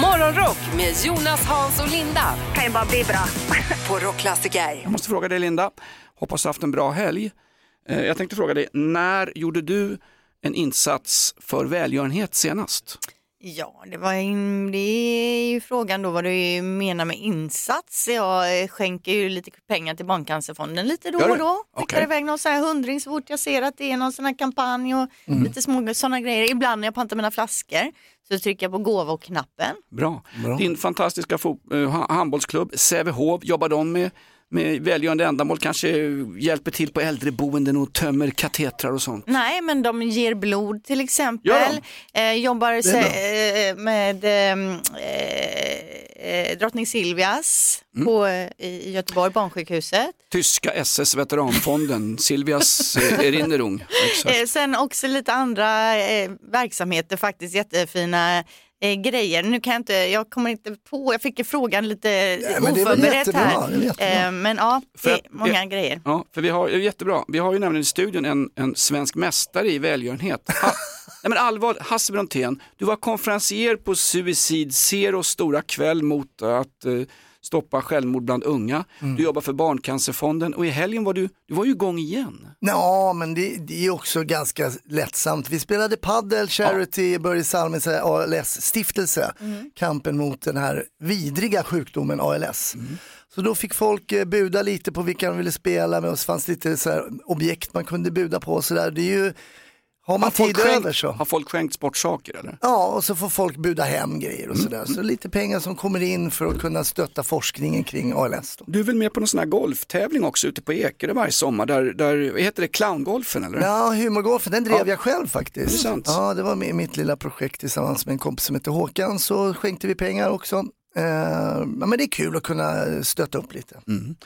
Morgonrock med Jonas, Hans och Linda kan ju bara bli bra. på Rockklassiker. Jag måste fråga dig Linda, hoppas du haft en bra helg. Eh, Jag tänkte fråga dig, när gjorde du en insats för välgörenhet senast? Ja, det, var en, det är ju frågan då vad du menar med insats. Jag eh, skänker ju lite pengar till Barncancerfonden lite då och då. Skickar Okej. iväg någon sån här hundring så fort jag ser att det är någon sån här kampanj och Mm. lite små sådana grejer. Ibland när jag pantar mina flaskor så trycker jag på gåva och knappen. Bra. Din fantastiska eh, ha- handbollsklubb Sävehof, jobbar de med, med välgörande ändamål, kanske hjälper till på äldreboenden och tömmer katetrar och sånt? Nej, men de ger blod till exempel. Eh, jobbar se, eh, med eh, eh, drottning Silvias Mm. på, eh, i Göteborg, barnsjukhuset. Tyska SS Veteranfonden, Silvias Erinnerung. Eh, sen också lite andra verksamheter, faktiskt jättefina eh, grejer. Nu kan jag inte, jag kommer inte på, jag fick frågan lite men det är väl oförberett jättebra, här. jättebra. Eh, men ja, det är att- många grejer. Ja, för vi har, ja, jättebra. Vi har ju nämligen i studion en, en svensk mästare i välgörenhet. Ha, nej men allvar, Hasse Brontén, du var konferencier på Suicide Zeros stora kväll mot att eh, stoppa självmord bland unga. Mm. Du jobbar för Barncancerfonden och i helgen var du, du var ju igång igen. Ja, men det, det är också ganska lättsamt. Vi spelade paddel, charity, Börje Salmins ALS-stiftelse, kampen mot den här vidriga sjukdomen ALS. Så då fick folk eh, buda lite på vilka de ville spela med och så fanns det lite så här objekt man kunde buda på och så där. Det är ju, har man tid över så. har folk skänkt sportsaker eller? Ja, och så får folk buda hem grejer och sådär. Så lite pengar som kommer in för att kunna stötta forskningen kring ALS. Då. Du är väl med på någon sån här golftävling också ute på Ekerö varje sommar, där, där heter det, clowngolfen eller? Ja, humorgolfen, den drev Ja. jag själv faktiskt. Det. Ja, det var med i mitt lilla projekt tillsammans med en kompis som heter Håkan, så skänkte vi pengar också. Eh, men det är kul att kunna stötta upp lite. Mm.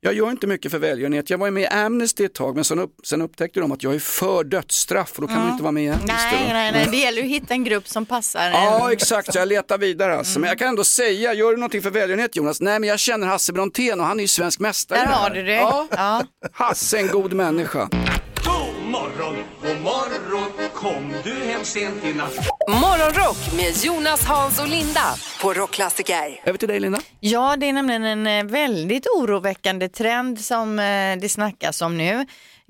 Jag gör inte mycket för välgörenhet. Jag var ju med i Amnesty ett tag men sen, upp, sen upptäckte de att jag är för dödsstraff och då kan man ju inte vara med i Amnesty. Nej, då. nej, nej, det gäller ju att hitta en grupp som passar. Ja exakt, så jag letar vidare alltså. Men jag kan ändå säga, gör du någonting för välgörenhet Jonas? Nej men jag känner Hasse Brontén och han är ju svensk mästare. Där har du det. Ja, Ja. Hasse en god människa. Morgon, god morgon, kom du hem sent i natt? Morgonrock med Jonas, Hans och Linda på Rockklassiker. Över till dig Linda. Ja, det är nämligen en eh, väldigt oroväckande trend som eh, det snackas om nu.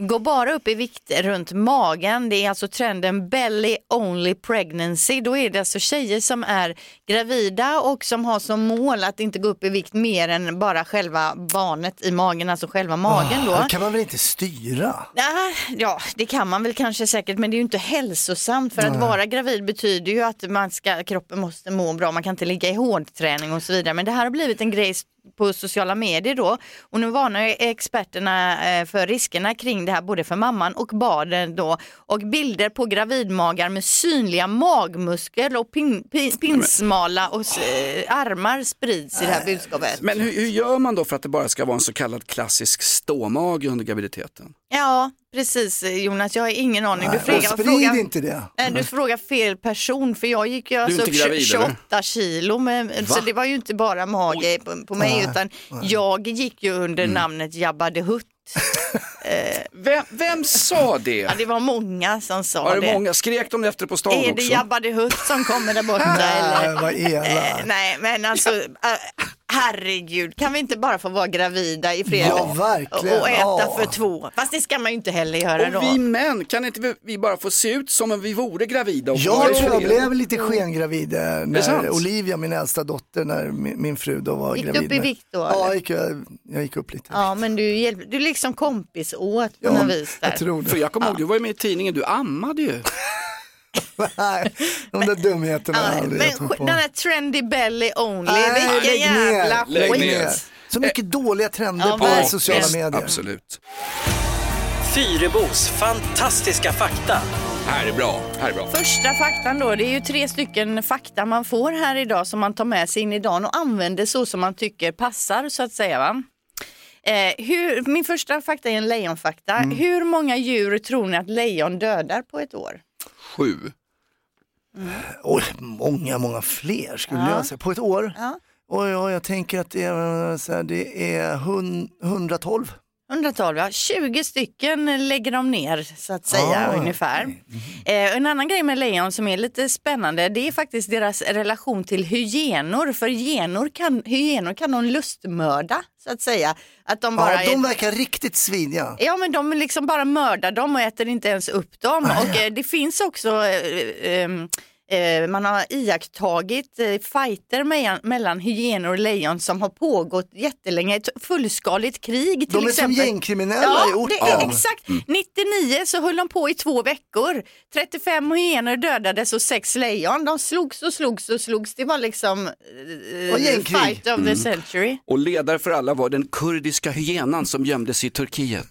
Går bara upp i vikt runt magen. Det är alltså trenden belly only pregnancy. Då är det alltså tjejer som är gravida och som har som mål att inte gå upp i vikt mer än bara själva barnet i magen, alltså själva magen då. Det kan man väl inte styra? Ah, Ja, det kan man väl kanske säkert, men det är ju inte hälsosamt. För att vara gravid betyder ju att man ska, kroppen måste må bra, man kan inte ligga i hårdträning och så vidare. Men det här har blivit en grej på sociala medier då. Och nu varnar experterna eh, för riskerna kring det här, både för mamman och barnen då. Och bilder på gravidmagar med synliga magmuskler och pin, pin, pinsmala och eh, armar sprids i det här budskapet. Men hur, hur gör man då för att det bara ska vara en så kallad klassisk ståmage under graviditeten? Ja, precis Jonas, jag har ingen aning. Du Och frågar, sprid frågar- inte det. Nej, du frågar fel person för jag gick ju alltså upp gravid, 28 kilo med, så det var ju inte bara mage på, på mig utan jag gick ju under Mm. namnet Jabba the Hutt. Vem, vem sa det? Ja, det var många som sa Var det det. många? Skrek de efter på stan Är det också? Jabba the Hutt som kommer där borta Nej, eller? vad Eh, elakt. nej men alltså äh, herregud kan vi inte bara få vara gravida i fred Ja, verkligen. och äta Ja. för två? Fast det ska man ju inte heller göra då. Och vi män, kan inte vi, vi bara få se ut som om vi vore gravida? Och Jag tror jag blev lite skengravid sant? när Olivia, min äldsta dotter, när min, min fru då var Gick du gravid. upp i vikt då, Ja, eller? gick jag, jag gick upp lite. Ja men du, hjälp, du är liksom kompis åt på Ja, något vis där. jag tror För det. jag kommer ihåg, du var ju med i tidningen, du ammade ju. De där dumheterna har jag Ja, aldrig men gett mig på. den här trendy belly only, Nej, vilken lägg ner. jävla Lägg skit. Så mycket dåliga trender Ja, på verkligen. sociala medier. Absolut. Fyrebos fantastiska fakta. Här är bra, här är bra. Första faktan då, det är ju tre stycken fakta man får här idag som man tar med sig in i dagen och använder så som man tycker passar så att säga. Va? Eh, hur, min första fakta är en lejonfakta. Mm. Hur många djur tror ni att lejon dödar på ett år? Sju. Oj, många, många fler skulle jag säga. På ett år? Ja. Oj, oj, jag tänker att det är, så här, det är hun, 112. 112, ja. 20 stycken lägger de ner så att säga Ah, ungefär. Eh, en annan grej med lejon som är lite spännande det är faktiskt deras relation till hyenor. För hyenor kan, hyenor kan de lustmörda så att säga. Att de bara Ja, de är- verkar riktigt svidiga. Ja men de liksom bara mördar dem och äter inte ens upp dem. Och eh, det finns också, eh, ehm, eh, man har iakttagit eh, fighter mellan, mellan hyenor och lejon som har pågått jättelänge, ett fullskaligt krig till De är som exempel. gängkriminella Ja, i orten. det är exakt. 99 så höll de på i två veckor. 35 hyenor dödades och sex lejon. De slogs och slogs och slogs. Det var liksom eh, fight of the century. Och ledare för alla var den kurdiska hyenan som gömdes i Turkiet.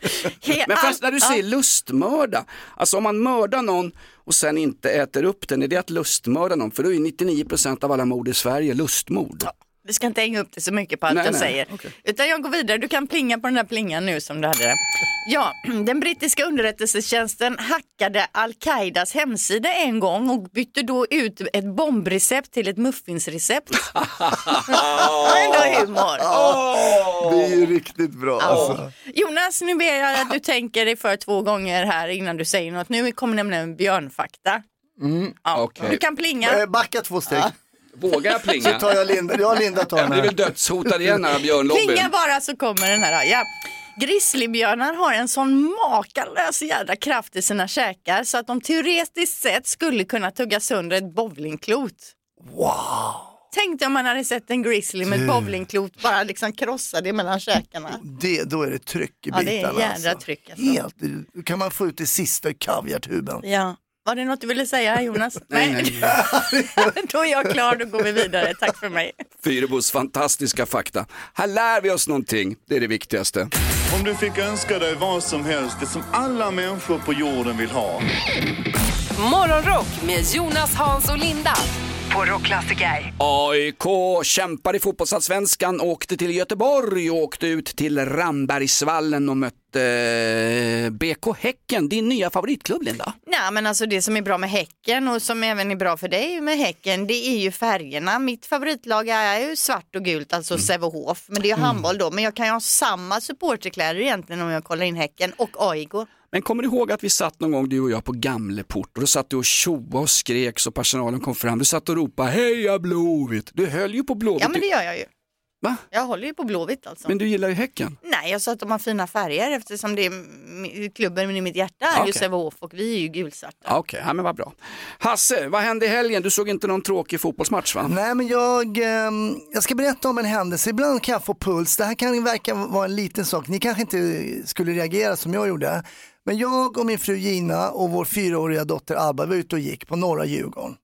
Men fast när du säger lustmörda, alltså om man mördar någon och sen inte äter upp den, är det att lustmörda någon? För då är ju 99% av alla mord i Sverige lustmord. Vi ska inte hänga upp det så mycket på allt Nej, jag nej, säger. okej. Utan jag går vidare. Du kan plinga på den där plingan nu som du hade. Ja, den brittiska underrättelsetjänsten hackade Al-Qaidas hemsida en gång och bytte då ut ett bombrecept till ett muffinsrecept. Ändå humor. Det är ju riktigt bra alltså. Jonas, nu ber jag att du tänker dig för två gånger här innan du säger något. Nu kommer nämligen en björnfakta. Ja, Okej. Du kan plinga. Eh, Backa två steg. Vågar jag Så plinga? tar jag Linda, ja Linda tar Jag den blir väl här. dödshotad igen här björnlobbyn. Plinga bara så kommer den här. Ja. Grizzlybjörnar har en sån makalös jädra kraft i sina käkar så att de teoretiskt sett skulle kunna tugga sönder ett bowlingklot. Wow. Tänk dig om man hade sett en grizzly med ett bowlingklot bara liksom krossa det mellan käkarna. Det, då är det tryck i Ja, det är bitarna. jädra alltså. tryck, alltså. Helt, kan man få ut det sista i kaviartuben. Ja. Var det något du ville säga Jonas? Nej, nej. Då är jag klar, då går vi vidare. Tack för mig. Fyrebos fantastiska fakta. Här lär vi oss någonting, det är det viktigaste. Om du fick önska dig vad som helst, det som alla människor på jorden vill ha. Morgonrock med Jonas, Hans och Linda på Rockklassiker. AIK kämpar i fotbollsallsvenskan, åkte till Göteborg och åkte ut till Rambergsvallen och mötte eh, BK Häcken, din nya favoritklubb Linda. Nej, men alltså det som är bra med Häcken och som även är bra för dig med Häcken, det är ju färgerna. Mitt favoritlag är ju svart och gult, alltså Sävehof. Men det är ju handboll då. Men jag kan ju ha samma supporterkläder egentligen om jag kollar in Häcken och AIK. Men kommer du ihåg att vi satt någon gång du och jag på Gamleport och då satt du och tjoade och skrek så personalen kom fram. Du satt och ropade heja Blåvitt. Du höll ju på Blåvitt. Ja, men det gör jag ju. Va? Jag håller ju på Blåvitt alltså. Men du gillar ju Häcken. Nej, jag sa att de har fina färger eftersom det är klubben i mitt hjärta är ju Okej. Sävehof och vi är ju gulsvarta. Okej, ja, men vad bra. Hasse, vad hände i helgen? Du såg inte någon tråkig fotbollsmatch va? Nej men jag, ehm, jag ska berätta om en händelse. Ibland kan jag få puls. Det här kan verka vara en liten sak. Ni kanske inte skulle reagera som jag gjorde. Men jag och min fru Gina och vår fyraåriga dotter Alba var ute och gick på norra Djurgården.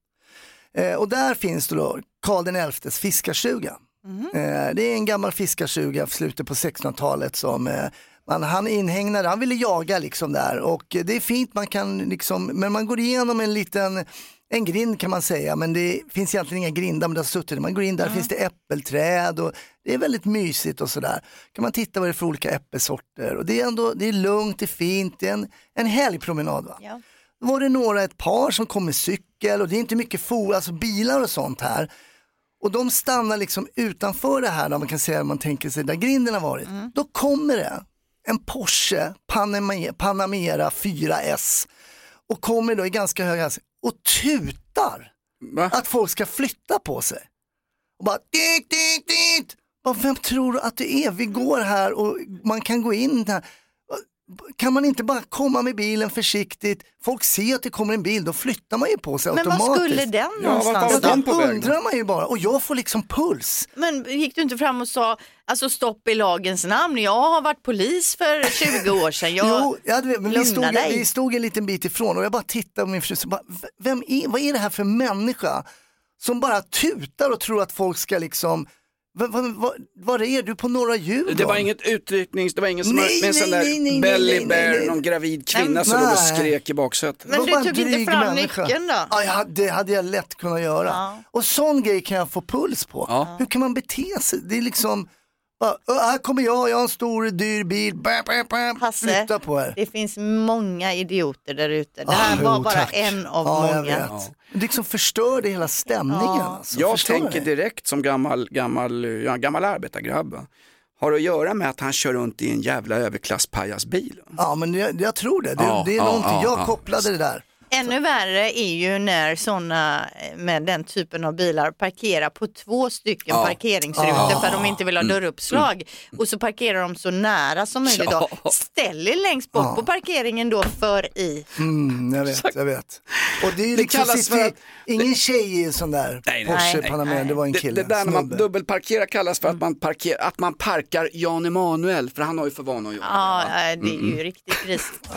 Eh, och där finns det då Karl XIs fiskarstuga. Eh, det är en gammal fiskarstuga, slutet på 1600-talet som eh, man, han inhägnade, han ville jaga liksom där och det är fint, man kan liksom, men man går igenom en liten en grind kan man säga, men det finns egentligen inga grindar, men det har suttit, man går in där finns det äppelträd och det är väldigt mysigt och sådär. kan man titta vad det är för olika äppelsorter och det är ändå, det är lugnt, det är fint, det är en, en helgpromenad. Va? Ja. Då var det några, ett par som kom med cykel och det är inte mycket for, alltså bilar och sånt här. Och de stannar liksom utanför det här, där man kan säga, man tänker sig där grinden har varit. Då kommer det en Porsche Panamera, Panamera 4S och kommer då i ganska hög hastighet och tutar Va? att folk ska flytta på sig. Och bara dit, dit, dit. Vem tror du att det är? Vi går här och man kan gå in där. Kan man inte bara komma med bilen försiktigt? Folk ser att det kommer en bil, då flyttar man ju på sig Men automatiskt. vad skulle den Ja, var någonstans den då? undrar man ju bara och jag får liksom puls. Men gick du inte fram och sa alltså stopp i lagens namn? Jag har varit polis för 20 år sedan. Jag... Jo, ja, men vi, stod, dig. vi stod en liten bit ifrån och jag bara tittade på min fru, så bara, vem är, vad är det här för människa som bara tutar och tror att folk ska liksom, vad, vad, vad, vad är du på Norra Djurgården? Det var inget utrycknings, det var ingen som Nej, med en sån där nej, nej, belly bear, någon gravid kvinna som låg och skrek i baksätet. Men Det du var tog inte fram människa. nyckeln då? Ja, ja, det hade jag lätt kunnat göra. Ja. Och sån grej kan jag få puls på. Ja. Hur kan man bete sig? Det är liksom, Bara, "Ö, här kommer jag, jag har en stor dyr bil, bam, bam, bam. Hasse, flytta på er. det finns många idioter där ute. Det Ah, här var jo, bara tack. en av Ja, jag många. vet. Det liksom förstör det hela stämningen. Ja. Alltså. Jag Förstår tänker ni? direkt som gammal, gammal, ja, gammal arbetargrabb. va. Har att göra med att han kör runt i en jävla överklasspajasbil. Ja, men jag, jag tror det. Det, Ja, det är ja, någonting, ja, jag ja. kopplade det där. Ännu värre är ju när sådana med den typen av bilar parkerar på två stycken Ja. parkeringsrutor för att de inte vill ha dörruppslag. Och så parkerar de så nära som möjligt. Då. Ja. Ställ er längst bort på parkeringen då för i. Mm, jag vet, jag vet. Och det är ju Det liksom, kallas för att- ingen tjej i en sån där Nej, nej, Porsche nej, Panamera, det var en Det, kille. det där när man snubbe. dubbelparkerar kallas för att man, parker, att man parkar Jan Emanuel, för han har ju för vana att göra Ja, det. äh, det är ju riktigt gris.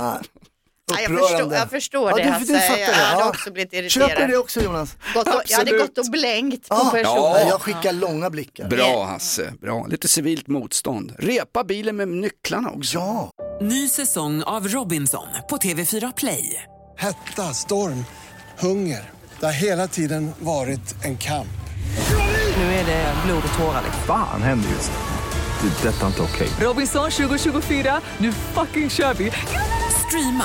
Ja, Ja, jag, förstår, jag förstår Ja, det du- Hasse. du fattar det, jag hade ja. också blivit irriterad. Köper du det också Jonas? Gått och, jag hade gått och blänkt på Ja, personen. ja, jag skickar långa blickar. Bra Hasse, bra. Lite civilt motstånd. Repa bilen med nycklarna också. Ja, Ny säsong av Robinson på TV4 Play. Hetta, storm, hunger. Det har hela tiden varit en kamp. Nu är det blod och tårar. liksom. Fan händer just nu. Det. är Detta är inte okej. Robinson 2024, nu fucking kör vi! Streama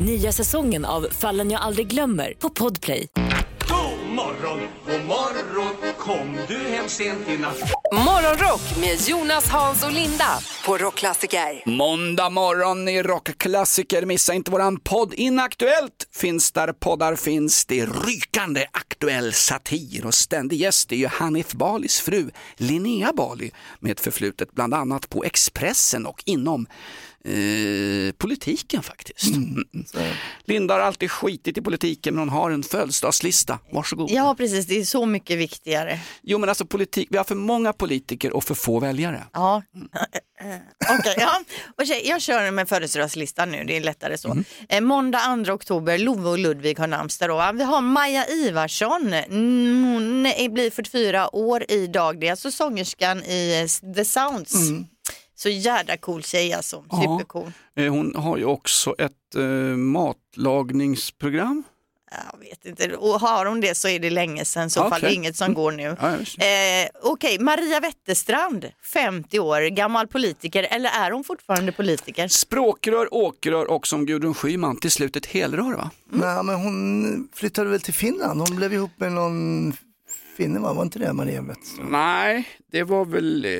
Nya säsongen av Fallen jag aldrig glömmer på Podplay. God morgon, god morgon Kom du hem sent i natt? Morgonrock med Jonas, Hans och Linda på Rockklassiker. Måndag morgon i rockklassiker. Missa inte våran podd Inaktuellt. Finns där poddar finns. Det är rykande aktuell satir och ständig gäst är ju Hanif Balis fru Linnea Bali med ett förflutet bland annat på Expressen och inom eh, politiken faktiskt. Mm. Linda har alltid skitit i politiken men hon har en födelsedagslista. Varsågod. Ja, precis. Det är så mycket viktigare. Jo men alltså politik, vi har för många politiker och för få väljare. Ja, okej. ja. Och tjej, jag kör med födelsedagslistan nu, det är lättare så. Eh, måndag 2 oktober, Love och Ludvig har namnsdag då. Vi har Maja Ivarsson, Mm, hon är- blir 44 år idag. Det är alltså sångerskan i eh, The Sounds. Så jävla cool tjej alltså, Ja. supercool. Eh, Hon har ju också ett eh, matlagningsprogram. Jag vet inte, och har hon det så är det länge sedan, så fall Okej. det är inget som går nu. Ja. Eh, Okej, Maria Wetterstrand, 50 år, gammal politiker, eller är hon fortfarande politiker? Språkrör, åkrör och som Gudrun Schyman till slut ett helrör va? Nej, men hon flyttade väl till Finland. Hon blev ihop med någon finne, va? var inte det Maria Wetterstrand? Nej, det var väl eh,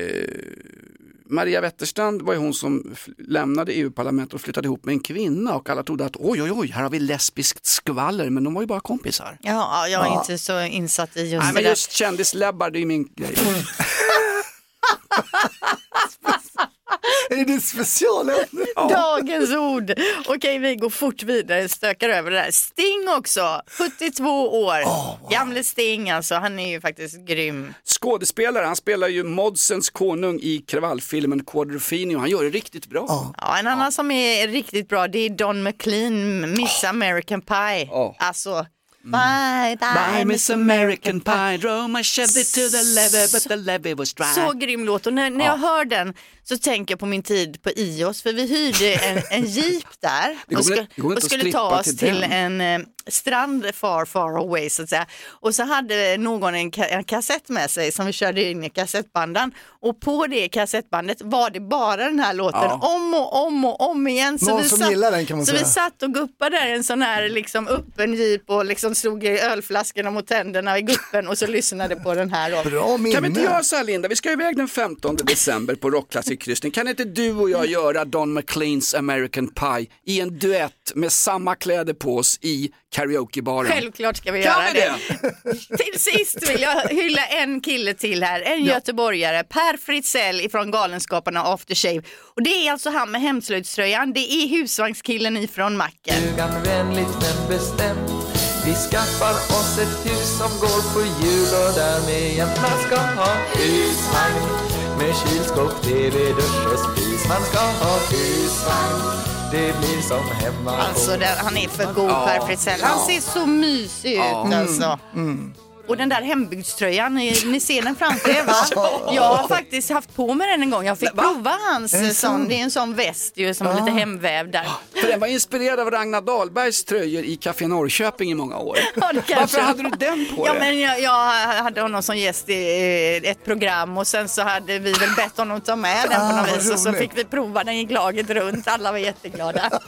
Maria Wetterstrand var ju hon som lämnade EU-parlamentet och flyttade ihop med en kvinna och alla trodde att oj oj oj, här har vi lesbiskt skvaller men de var ju bara kompisar. Ja, jag är Ja. inte så insatt i just Nej det men just kändisläbbar, det är min grej. Är det specialämne? Dagens ord. Okej, vi går fort vidare, stökar över det där. Sting också, 72 år. Gamle Sting alltså, han är ju faktiskt grym. Skådespelare, han spelar ju Modsens konung i kravallfilmen Quadropheny och han gör det riktigt bra. Ja, en annan som är riktigt bra, det är Don McLean, Miss American Pie. Alltså, bye, bye, Miss American Pie, drove my Chevy to the levee but the levee was dry. Så grym låt. Och när, när jag hör den så tänker jag på min tid på Ios för vi hyrde en, en jeep där. Och, ska, och skulle ta oss till till, en eh, strand far far away så att säga. Och så hade någon en, ka- en kassett med sig som vi körde in i kassettbanden och på det kassettbandet var det bara den här låten Ja. om och om och om igen. Så Någon vi som satt, gillar den kan man så säga. vi satt och guppade där i en sån här liksom öppen jeep och liksom slog i ölflaskorna mot tänderna i guppen och så lyssnade på den här. Bra minne. Kan vi inte göra så här Linda, vi ska iväg den 15 december på Rockklassikkryssning. Kan inte du och jag göra Don McLeans American Pie i en duett med samma kläder på oss i karaokebaren? Självklart ska vi Kan göra vi det. Till sist vill jag hylla en kille till här, en göteborgare, Per Fritzell ifrån Galenskaparna Aftershave. Och det är alltså han med hemslöjdströjan, det är husvagnskillen ifrån macken. Stugan vänligt men bestämt Vi skaffar oss ett hus som går på hjul och därmed jämt man ska ha husvagn med kylskåp, TV, dusch och spis. Man ska ha husvagn, det blir som hemma Alltså den, han är för god Ja. Per Fritzell. Han ser så mysig ut Ja. Mm. Och den där hembygdströjan, ni, ni ser den framför er va? Jag har faktiskt haft på mig den en gång. Jag fick prova hans sån, det är en sån väst ju som är lite hemvävd där. För den var inspirerad av Ragnar Dahlbergs tröjor i Café Norrköping i många år. Ja, det kanske- Varför hade du den på Ja, dig? men jag, jag hade honom som gäst i eh, ett program och sen så hade vi väl bett honom ta med den på Ah, något vis och så fick vi prova den gick laget runt. Alla var jätteglada.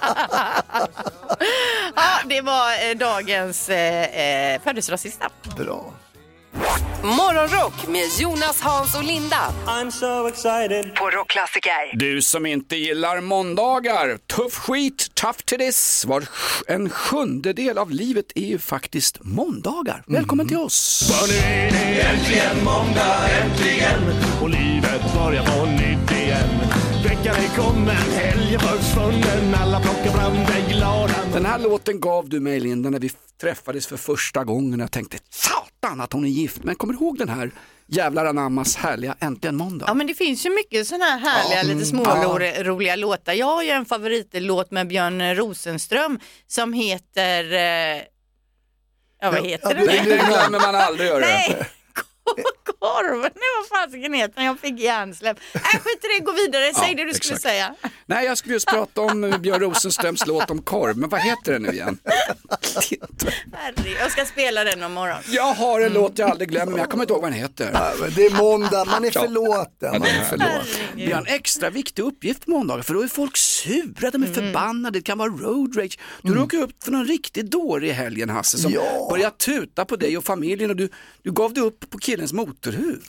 ja, det var eh, dagens eh, eh, födelsedagssista. Bra. Morgonrock med Jonas, Hans och Linda. I'm so excited. På Rockklassiker. Du som inte gillar måndagar, tuff skit, tough to this. Var en sjundedel av livet är ju faktiskt måndagar. Välkommen till oss. För nu är det äntligen måndag, äntligen Och livet börjar på nytt igen Veckan är kommen, helgen försvunnen Alla plockar fram det glada Den här låten gav du mig Linda när vi träffades för första gången. Jag tänkte satan att hon är gift. Men kommer du ihåg den här jävlar anammas härliga Äntligen måndag? Ja men det finns ju mycket sådana här härliga, Ja, lite mm, småroliga låtar. Jag har ju en favoritlåt med Björn Rosenström som heter... Eh, ja vad heter den? Det glömmer man aldrig göra. Nej, korven, nej vad fasiken heter? Jag fick hjärnsläpp. Äh, skit i det, gå vidare, säg Ja, det du skulle exakt. säga. Nej, jag skulle just prata om eh, Björn Rosenströms låt om korv. Men vad heter den nu igen? Herregud, jag ska spela den om morgonen. Jag har en låt jag aldrig glömmer, men jag kommer inte ihåg vad den heter. Det är måndag, man är förlåten. Ja, Man det är förlåten. Vi har en extra viktig uppgift på måndagar för då är folk sura, de är förbannade, det kan vara road rage. Du råkade upp för någon riktigt dålig i helgen Hasse som Ja. började tuta på dig och familjen och du, du gav dig upp på killens motorhuv.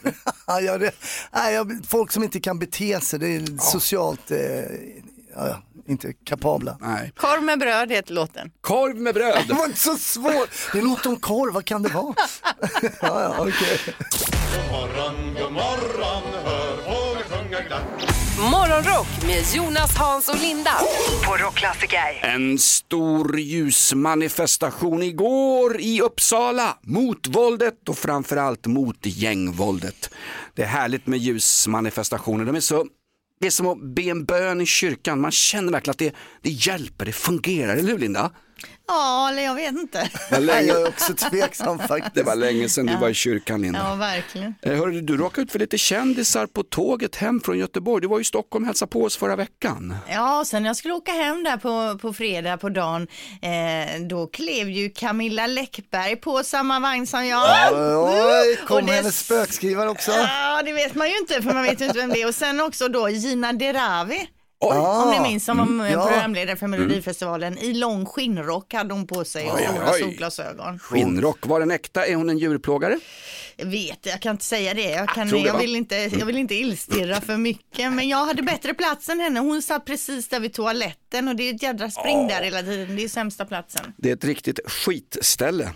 Ja, ja, det, nej, jag, folk som inte kan bete sig, det är socialt eh, ja, inte kapabla. Nej. Korv med bröd heter låten. Korv med bröd. Det var inte så svårt. Det låter om korv, vad kan det vara? ja, ja, okej. God morgon, god morgon, hör fåglar sjunga glatt Morgonrock med Jonas, Hans och Linda. På Rockklassiker. En stor ljusmanifestation igår i Uppsala mot våldet och framförallt mot gängvåldet. Det är härligt med ljusmanifestationer, de är så det är som att be en bön i kyrkan, man känner verkligen att det, det hjälper, det fungerar, eller hur Linda? Ja, eller jag vet inte. Länge- Jag är också tveksam faktiskt. Det var länge sedan du Ja. var i kyrkan Linda. Ja, verkligen. Eh, Hörru, du råkade ut för lite kändisar på tåget hem från Göteborg. Du var i Stockholm och hälsade på oss förra veckan. Ja, sen jag skulle åka hem där på, på fredag på dagen, eh, då klev ju Camilla Läckberg på samma vagn som jag. Oj, Och kom det- hennes spökskrivare också. Ja, det vet man ju inte för man vet ju inte vem det är. Och sen också då Gina Dirawi. Oj. Om ni minns som var Mm. Ja. programledare för Melodifestivalen. I lång skinnrock hade hon på sig och Oj, stora oj. solglasögon. Skinnrock, var den äkta? Är hon en djurplågare? Jag vet, jag kan inte säga det. Jag, kan, tror det, jag, va? vill inte, jag vill inte illstirra för mycket. Men jag hade bättre plats än henne. Hon satt precis där vid toaletten och det är ett jädra spring där hela tiden. Det är sämsta platsen. Det är ett riktigt skitställe.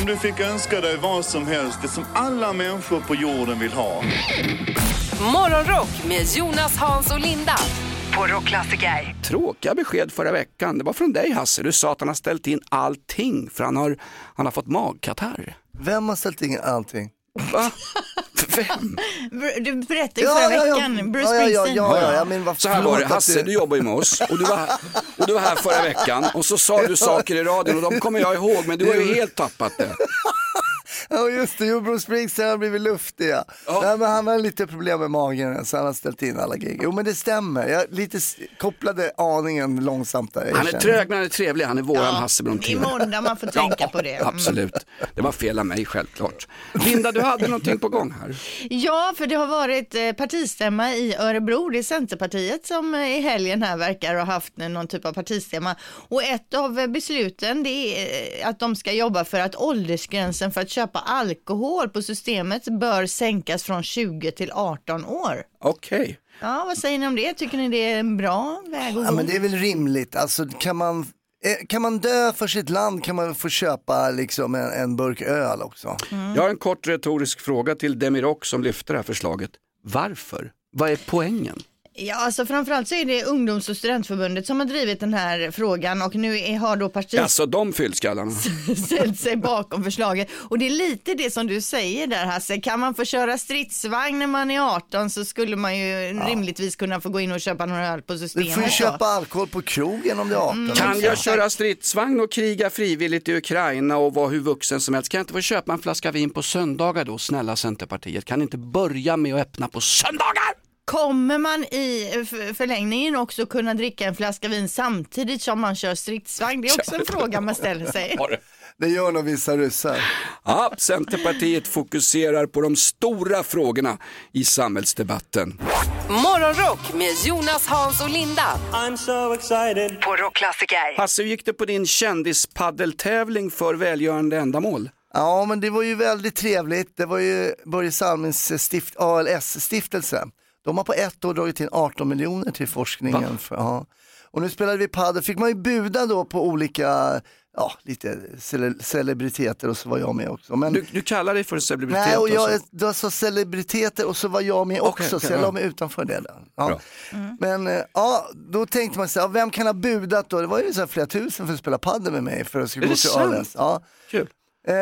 Om du fick önska dig vad som helst, det som alla människor på jorden vill ha. Morgonrock med Jonas, Hans och Linda. På Rockklassiker. Tråkiga besked förra veckan. Det var från dig Hasse. Du sa att han har ställt in allting för han har, han har fått magkatarr. Vem har ställt in allting? Va? Vem? Du berättade ju förra veckan, Bruce ja, ja, ja, Springsteen. ja, ja, ja, men vad Så här var det, Hasse du jobbar ju med oss och du, var här, och du var här förra veckan och så sa du saker i radion och de kommer jag ihåg men du har ju helt tappat det. Ja just det, jo Bruce Springsteen har blivit luftig ja. Nej, men han har lite problem med magen så han har ställt in alla gig. Jo men det stämmer, jag lite kopplade aningen långsamt där. Han är känner. trög men han är trevlig, han är våran Ja, Hasse det är Brontén. måndag man får tänka på det. Mm. Absolut, det var fel av mig självklart. Linda, du hade någonting på gång här. Ja, för det har varit eh, partistämma i Örebro. Det är Centerpartiet som eh, i helgen här verkar ha haft någon typ av partistämma. Och ett av besluten det är eh, att de ska jobba för att åldersgränsen för att köpa alkohol på systemet bör sänkas från 20 till 18 år. Okej. Ja, vad säger ni om det? Tycker ni det är en bra väg att gå? Ja men det är väl rimligt, alltså kan man, eh, kan man dö för sitt land kan man få köpa liksom en, en burk öl också. Jag har en kort retorisk fråga till Demirok som lyfter det här förslaget. Varför? Vad är poängen? Ja, alltså framförallt så är det ungdoms och studentförbundet som har drivit den här frågan och nu är, har då partiet Alltså de fyllskallarna. ställt sig bakom förslaget. Och det är lite det som du säger där Hasse, kan man få köra stridsvagn när man är 18 så skulle man ju rimligtvis kunna få gå in och köpa några öl på Du systemet. får ju köpa alkohol på krogen om du är 18. Kan jag köra stridsvagn och kriga frivilligt i Ukraina och vara hur vuxen som helst? Kan jag inte få köpa en flaska vin på söndagar då, snälla Centerpartiet? Kan ni inte börja med att öppna på söndagar? Kommer man i förlängningen också kunna dricka en flaska vin samtidigt som man kör stridsvagn? Det är också en fråga man ställer sig. Det gör nog vissa ryssar. Ja, Centerpartiet fokuserar på de stora frågorna i samhällsdebatten. Morgonrock med Jonas, Hans och Linda. I'm so excited. På Rockklassiker. Hasse, hur gick det på din kändispaddeltävling för välgörande ändamål? Ja, men det var ju väldigt trevligt. Det var ju Börje Salmins stift, ALS-stiftelse. De har på ett år dragit in 18 miljoner till forskningen. För, ja. Och nu spelade vi padel, fick man ju buda då på olika, ja, lite cele celebriteter och så var jag med också. Men, Du, du kallar dig för celebritet nej, och jag, alltså. det var så celebriteter och så var jag med också, okej, så jag ja. la mig utanför det. Där. Ja. Bra. Men eh, ja, då tänkte man sig, ja, vem kan ha budat då? Det var ju så här flera tusen för att spela padel med mig för att skulle gå till? ALS. Ja. Kul. Eh,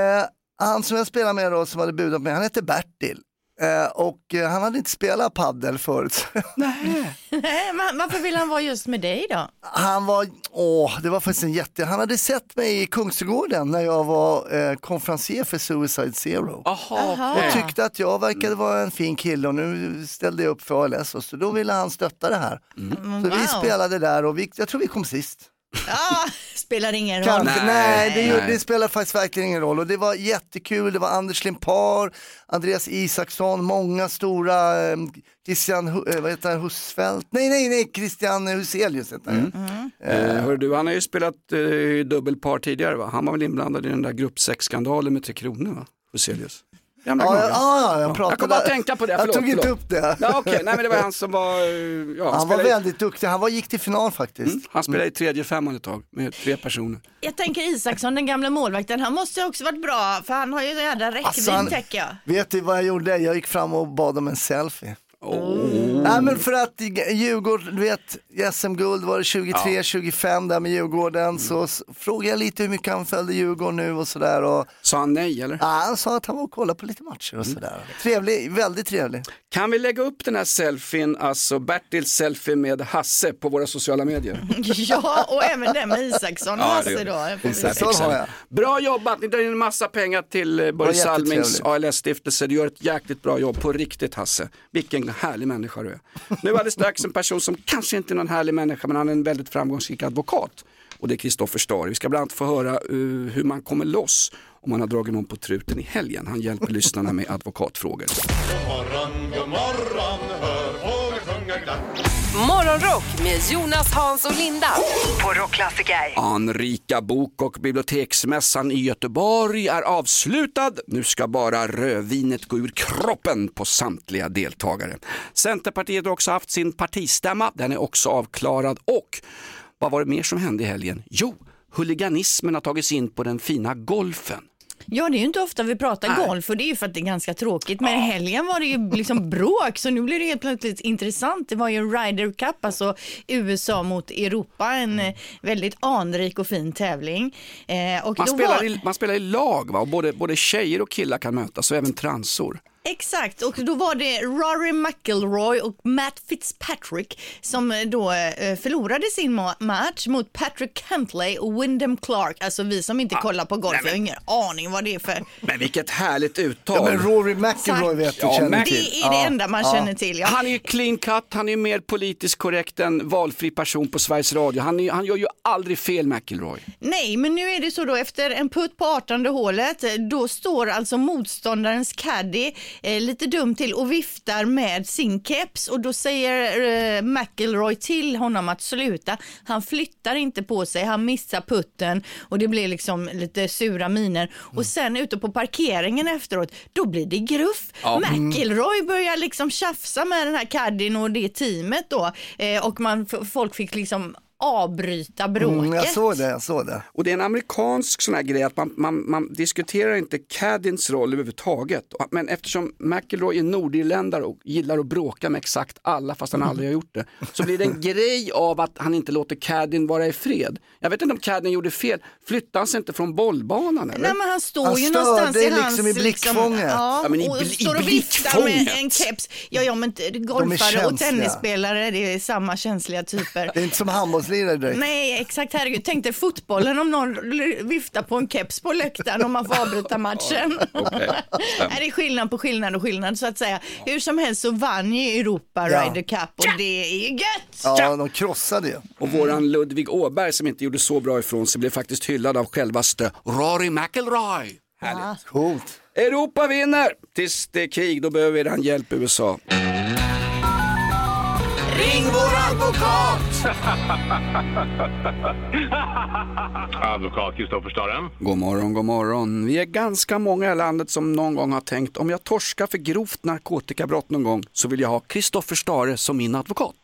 han som jag spelar med då, som hade budat med, han hette Bertil. Eh, och eh, han hade inte spelat paddel förut. Nej, men varför vill han vara just med dig då? Han var, åh, det var faktiskt en jätte, han hade sett mig i Kungsträdgården när jag var eh, konferencier för Suicide Zero. Aha, Och tyckte att jag verkade vara en fin kille och nu ställde jag upp för ALS och så då ville han stötta det här. Mm, Så vi wow. spelade där och vi, jag tror vi kom sist. Ja, spelar ingen roll. Kanske, nej, det, nej. det spelar faktiskt verkligen ingen roll och det var jättekul. Det var Anders Limpar, Andreas Isaksson, många stora, eh, Christian eh, vad heter han, Husfeldt, nej nej nej, Christian Huselius heter han. Mm. Eh, hör du, han har ju spelat eh, dubbelpar tidigare va? Han var väl inblandad i den där gruppsexskandalen med Tre Kronor va? Huselius. Gamla Ja, ja, ja, jag pratade- Jag kom bara att tänka på det, Jag förlåt. tog inte förlåt. upp det. Ja, Okej, nej men det var han som var, eh, ja, Han var spelade i- väldigt duktig, han var, gick till final faktiskt. Mm, han spelade i tredje femman ett tag med tre personer. Jag tänker Isaksson, den gamla målvakten, han måste ju också varit bra för han har ju jädra räckvidd Alltså, han- tänker jag. Vet du vad jag gjorde? Jag gick fram och bad om en selfie. Oh. Nej men för att Djurgården, du vet, SM-guld var det 23, 25 där med Djurgården. Så s- frågade jag lite hur mycket han följde Djurgården nu och sådär. Och... Sa han nej eller? Ja, han sa att han var och kollade på lite matcher och sådär. Trevlig, väldigt trevlig. Kan vi lägga upp den här selfien, alltså Bertils selfie med Hasse på våra sociala medier? Ja, och även den med Isaksson och Ja, det Hasse då. Exakt, se. exakt. Bra jobbat, ni drar in en massa pengar till eh, Börje Salmings. ALS-stiftelse. Du gör ett jäkligt bra jobb på riktigt Hasse. Vilken härlig människa du är. Nu alldeles strax en person som kanske inte är någon härlig människa men han är en väldigt framgångsrik advokat. Och det är Kristoffer Stare. Vi ska bland annat få höra uh, hur man kommer loss om man har dragit någon på truten i helgen. Han hjälper lyssnarna med advokatfrågor. God morgon, god morgon, hör fåglar sjunga glatt. Morgonrock med Jonas, Hans och Linda. På Rockklassiker. Anrika bok och biblioteksmässan i Göteborg är avslutad. Nu ska bara rödvinet gå ur kroppen på samtliga deltagare. Centerpartiet har också haft sin partistämma. Den är också avklarad. Och vad var det mer som hände i helgen? Jo, huliganismen har tagit sig in på den fina golfen. Ja, det är ju inte ofta vi pratar golf och det är ju för att det är ganska tråkigt. Men i helgen var det ju liksom bråk så nu blir det helt plötsligt intressant. Det var ju Ryder Cup, alltså USA mot Europa, en eh, väldigt anrik och fin tävling. Eh, och Man spelar, var... i, man spelar i lag va? och både, både tjejer och killar kan mötas och även transor. Exakt, och då var det Rory McIlroy och Matt Fitzpatrick som eh, då eh, förlorade sin ma- match mot Patrick Cantley och Wyndham Clark. Alltså vi som inte kollar på golf, jag har ingen aning vad det är för... Men vilket härligt uttal. Ja, men Rory McIlroy vet du, Ja, känner Mac- till. Det är det enda man känner till. Ja. Han är ju clean cut, han är mer politiskt korrekt än valfri person på Sveriges Radio. Han, är, han gör ju aldrig fel McIlroy. Nej, men nu är det så då efter en putt på 18 hålet, eh, då står alltså motståndarens caddy eh, lite dumt till och viftar med sin keps och då säger eh, McIlroy till honom att sluta. Han flyttar inte på sig, han missar putten och det blir liksom lite sura miner. Och sen ute på parkeringen efteråt, då blir det gruff. Ja. McIlroy börjar liksom tjafsa med den här caddien och det teamet då eh, och man, folk fick liksom avbryta bråket. Mm, jag såg det, jag såg det. Och det är en amerikansk sån här grej att man, man, man diskuterar inte Caddins roll överhuvudtaget. Men eftersom McIlroy är nordirländare och gillar att bråka med exakt alla fast han aldrig har gjort det. Så blir det en grej av att han inte låter Caddin vara i fred. Jag vet inte om Caddin gjorde fel. Flyttade han sig inte från bollbanan eller? Nej men han står Han ju någonstans i liksom hans... i blickfånget. ja, Ja, men i och i står och viftar med en keps. Ja, ja men golfare och tennisspelare, det är samma känsliga typer. Det är inte som handbollslirare direkt. Nej, exakt. Herregud. Tänk dig fotbollen om någon viftar på en keps på läktaren om man får avbryta matchen. Nej, det är skillnad på skillnad och skillnad så att säga. Hur som helst så vann ju Europa Ja. Ryder Cup och det är ju gött. Ja, de krossade ju. Och våran Ludvig Åberg som inte gjorde så bra ifrån sig blev faktiskt hyllad av självaste Rory McIlroy. Härligt. Coolt. Europa vinner! Tills det är krig, då behöver vi den hjälp USA. Ring vår advokat! Advokat Kristoffer Staren. God morgon, god morgon. Vi är ganska många i landet som någon gång har tänkt om jag torskar för grovt narkotikabrott någon gång så vill jag ha Kristoffer Stare som min advokat.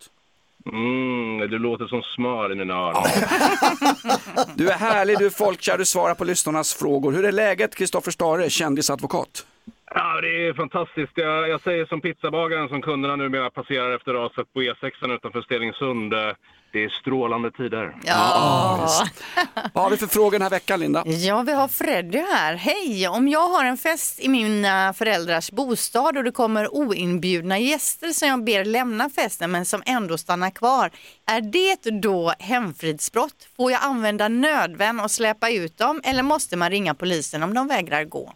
Mm, du låter som smör i mina öron. Du är härlig, du är folkkär, du svarar på lyssnarnas frågor. Hur är läget Kristoffer Stare, kändisadvokat? Ja, det är fantastiskt. Jag, jag säger som pizzabagaren som kunderna numera passerar efter raset på E6 utanför Stenungsund. Eh, Det är strålande tider. Ja. Vad har vi för frågor den här veckan Linda? Ja, vi har Freddy här. Hej! Om jag har en fest i mina föräldrars bostad och det kommer oinbjudna gäster som jag ber lämna festen men som ändå stannar kvar. Är det då hemfridsbrott? Får jag använda nödvärn och släpa ut dem eller måste man ringa polisen om de vägrar gå?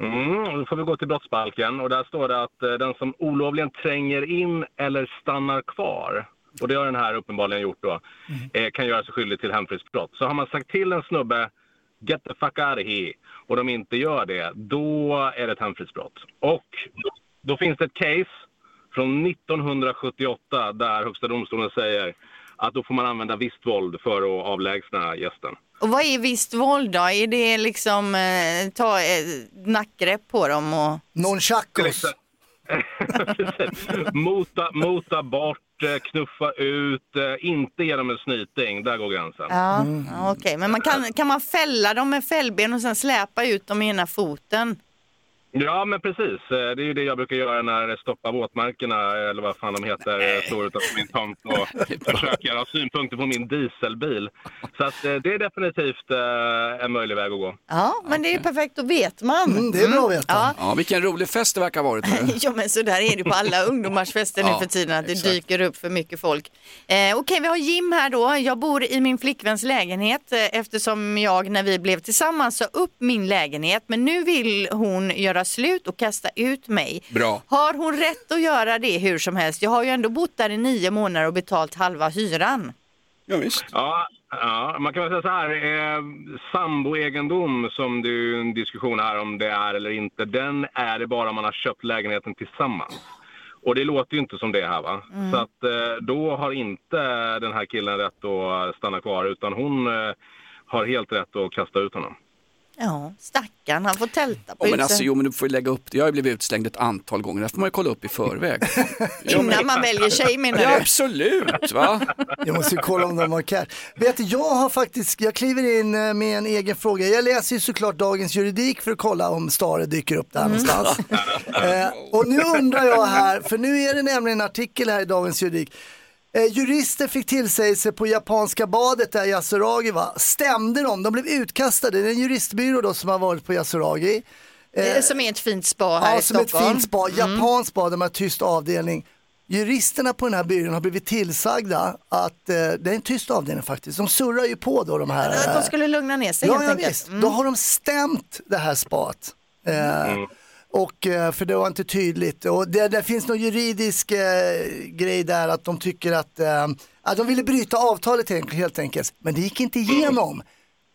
Mm, då får vi gå till brottsbalken och där står det att eh, den som olovligen tränger in eller stannar kvar, och det har den här uppenbarligen gjort då, eh, kan göra sig skyldig till hemfridsbrott. Så har man sagt till en snubbe get the fuck out of here och de inte gör det, då är det ett hemfridsbrott. Och då finns det ett case från 1978 där Högsta domstolen säger att då får man använda visst våld för att avlägsna gästen. Och vad är visst våld då? Är det liksom eh, ta eh, nackgrepp på dem och... Nonchakos. Mota, mota bort, eh, knuffa ut, eh, inte ge dem en snyting. Där går gränsen. Ja, ja, okej. Men man kan, kan man fälla dem med fällben och sen släpa ut dem i ena foten? Ja, men precis. Eh, Det är ju det jag brukar göra när jag stoppar våtmarkerna, eller vad fan de heter, eh, står utanför min tomt och försöker ha synpunkter på min dieselbil. Så att eh, det är definitivt eh, en möjlig väg att gå. Ja, men det är perfekt, då vet man. Mm, det är bra att veta. Ja. Ja, vilken rolig fest det verkar ha varit. Ja men så där är det på alla ungdomars fester nu Ja, för tiden att det exakt. dyker upp för mycket folk. Eh, Okej vi har Jim här då. Jag bor i min flickväns lägenhet eftersom jag när vi blev tillsammans sa upp min lägenhet men nu vill hon göra slut och kasta ut mig. Bra. Har hon rätt att göra det hur som helst? Jag har ju ändå bott där i nio månader och betalt halva hyran. Ja, visst. Ja, ja, man kan väl säga så här. Eh, samboegendom, som ju en diskussion här om det är eller inte, den är det bara om man har köpt lägenheten tillsammans. Och det låter ju inte som det här va. Mm. Så att eh, då har inte den här killen rätt att stanna kvar utan hon eh, har helt rätt att kasta ut honom. Ja, stackarn, han får tälta på Ja, men alltså, jo, men du får ju lägga upp det. Jag har ju blivit utslängd ett antal gånger. Det får man ju kolla upp i förväg. Innan man väljer tjej menar Ja, du? absolut. Va? Jag måste ju kolla om de har cash. Vet du, jag har faktiskt, jag kliver in eh, med en egen fråga. Jag läser ju såklart Dagens Juridik för att kolla om Stare dyker upp där någonstans. Eh, och nu undrar jag här, för nu är det nämligen en artikel här i Dagens Juridik. Eh, jurister fick tillsägelse på japanska badet där Yasuragi va? Stämde de? De blev utkastade. Det är en juristbyrå då som har varit på Yasuragi. Eh, Som är ett fint spa här Ja, i som ett Stockholm. fint spa, Mm. japanskt spa där man har tyst avdelning. Juristerna på den här byrån har blivit tillsagda att eh, det är en tyst avdelning faktiskt. De surrar ju på då de här. Att de skulle lugna ner sig ja, helt ja, enkelt. visst. Då har de stämt det här spat. Eh, och, eh, för det var inte tydligt. Och det, det finns någon juridisk eh, grej där att de tycker att, eh, att de ville bryta avtalet helt- enkelt. Men det gick inte igenom.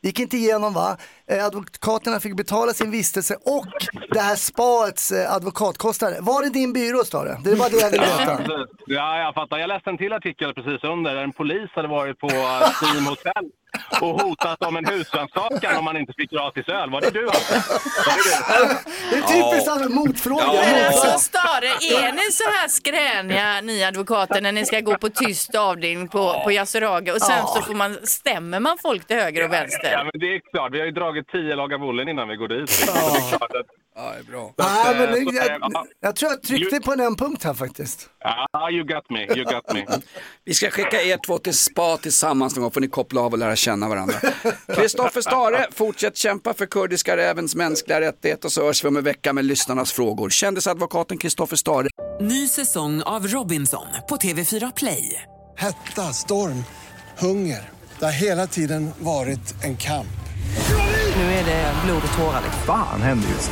Det gick inte igenom va? Eh, advokaterna fick betala sin vistelse och det här spaets eh, advokatkostnader. Var det din byrå Stare? Det är bara det jag vill veta. ja, jag fattar. Jag läste en till artikel precis under där en polis hade varit på eh, Steam Hotel och hotat om en husrannsakan om man inte fick gratis öl. Var det du? Var det du? Det är typiskt ja. motfråga. Ja. Men alltså Stare, är ni så här skräniga ni advokater när ni ska gå på tyst avdelning på, på Yasuragi och sen så får man, stämmer man folk till höger och Ja, vänster? men det är klart. Vi har ju dragit tio lagar Wollen innan vi går dit. Så det är klart att... Ja, det är bra. Nej, men Så, det, eh, jag, ja. jag tror jag tryckte på en punkt här faktiskt. Ja, you got me. You got me. Vi ska skicka er två till spa tillsammans någon gång får ni koppla av och lära känna varandra. Kristoffer Stare, fortsätt kämpa för kurdiska rävens mänskliga rättigheter så hörs vi om en vecka med lyssnarnas frågor. Kändisadvokaten Kristoffer Stare. Ny säsong av Robinson på TV4 Play. Hetta, storm, hunger. Det har hela tiden varit en kamp. Nu är det blod och tårar. Fan händer just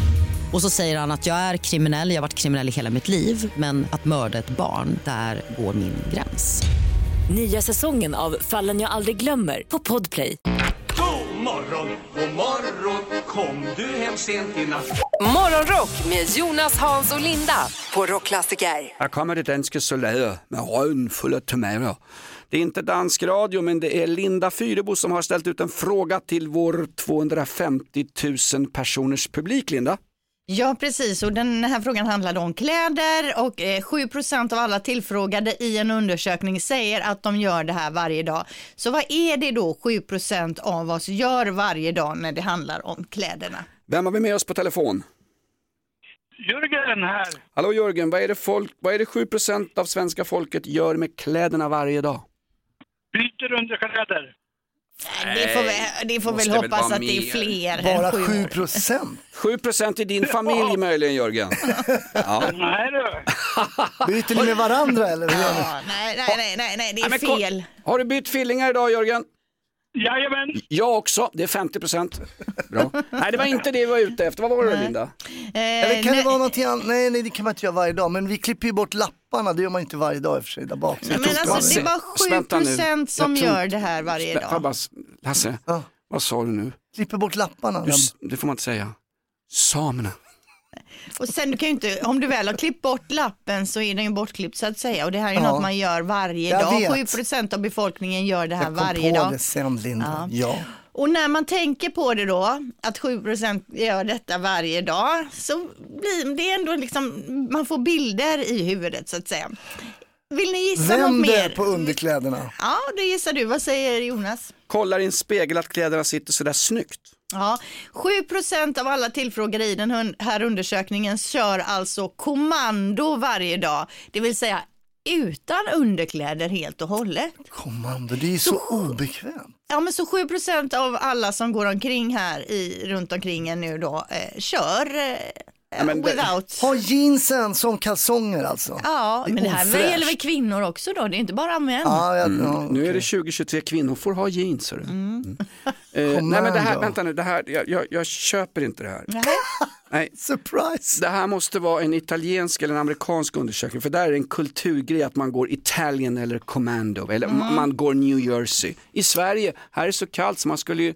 Och så säger han att jag är kriminell, jag har varit kriminell i hela mitt liv men att mörda ett barn, där går min gräns. Nya säsongen av Fallen jag aldrig glömmer på Podplay. God morgon, god morgon Kom du hem sent i natt Morgonrock med Jonas, Hans och Linda på Rockklassiker. Här kommer det danska soldater med röven full av tomater. Det är inte dansk radio men det är Linda Fyrebo som har ställt ut en fråga till vår 250 000 personers publik, Linda. Ja, precis. Och den här frågan handlade om kläder och eh, 7 av alla tillfrågade i en undersökning säger att de gör det här varje dag. Så vad är det då 7% av oss gör varje dag när det handlar om kläderna? Vem har vi med oss på telefon? Jörgen här. Hallå Jörgen, vad är det, folk, vad är det 7 av svenska folket gör med kläderna varje dag? Byter underkläder. Det får, vi, det får väl väl hoppas att det är fler Bara än 7 7 procent. 7% i din familj möjligen Jörgen? Ja. Nej du. Byter ni med varandra eller? hur? Ja, nej, nej, nej, nej, det är Nej, fel. Har du bytt fillingar idag Jörgen? Jajamän. Jag också, det är 50 Bra. Nej det var inte det vi var ute efter, vad var det Linda? Eller kan det nej. vara någonting annat? Nej, nej, det kan man inte göra varje dag. Men vi klipper ju bort lapparna, det gör man inte varje dag i och för sig där bak. Men alltså, det bara 7 Vänta nu. som Jag tror- gör det här varje Spä- får jag dag. bara s- Lasse, Ja. vad sa du nu? Klipper bort lapparna. Du, s- det får man inte säga. Samerna. Och sen du kan ju inte, om du väl har klippt bort lappen så är den ju bortklippt så att säga. Och det här är ju Ja. något man gör varje Jag dag. vet. 7% av befolkningen gör det här Jag kom varje på dag. det sen Linda. Ja. Och när man tänker på det då, att 7% gör detta varje dag, så blir det ändå liksom, man får bilder i huvudet så att säga. Vill ni gissa något Vänder mer? på underkläderna. Ja, det gissar du. Vad säger Jonas? Kollar i en spegel att kläderna sitter sådär snyggt. Ja, 7% av alla tillfrågade i den här undersökningen kör alltså kommando varje dag, det vill säga utan underkläder helt och hållet. Kommando, det är ju så obekvämt. Ja, men så 7% av alla som går omkring här i, runt omkring en nu då eh, kör eh, men det- without. Ha jeansen som kalsonger alltså. Ja, Det men det här ofräscht. gäller väl kvinnor också då? Det är inte bara män. Ja, ja, Mm. ja, Nu är det 2023, kvinnor får ha jeans. hörru. Mm. Eh, nej men det här, Commando. vänta nu, det här, jag, jag, jag köper inte det här. Nej. Surprise! Det här måste vara en italiensk eller en amerikansk undersökning för där är det en kulturgrej att man går Italian eller commando eller Mm. man går New Jersey. I Sverige, här är det så kallt så man skulle ju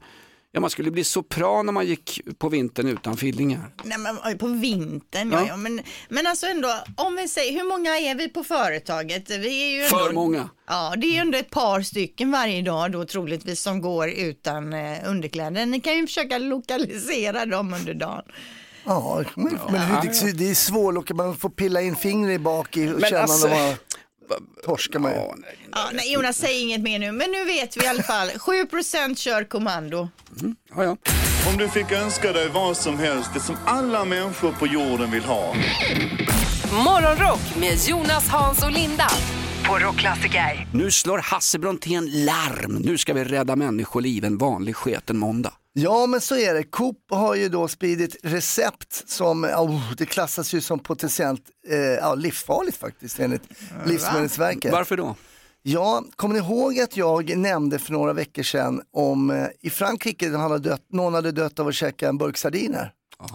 Ja, man skulle bli sopran om man gick på vintern utan fillingar. Nej, men på vintern, ja. Ja. ja. Men, men alltså ändå, om vi säger, hur många är vi på företaget? Vi är ju ändå, För många. Ja, det är ju ändå ett par stycken varje dag då troligtvis som går utan eh, underkläder. Ni kan ju försöka lokalisera dem under dagen. Ja, men, men hur, det är svårt, man får pilla in fingret bak i och Men känna alltså- torskar man ju. Ja, nej, Jonas, säg inget mer nu, men nu vet vi i alla fall. 7 kör kommando. Ja, ja. Om du fick önska dig vad som helst, det som alla människor på jorden vill ha. Morgonrock med Jonas, Hans och Linda på Rockklassiker. Nu slår Hasse Brontén larm. Nu ska vi rädda människoliv en vanlig sketen måndag. Ja men så är det. Coop har ju då spridit recept som, oh, det klassas ju som potentiellt eh, ja, livsfarligt faktiskt enligt Livsmedelsverket. Varför då? Ja, kommer ni ihåg att jag nämnde för några veckor sedan om eh, i Frankrike hade dött, någon hade dött av att käka en burk sardiner?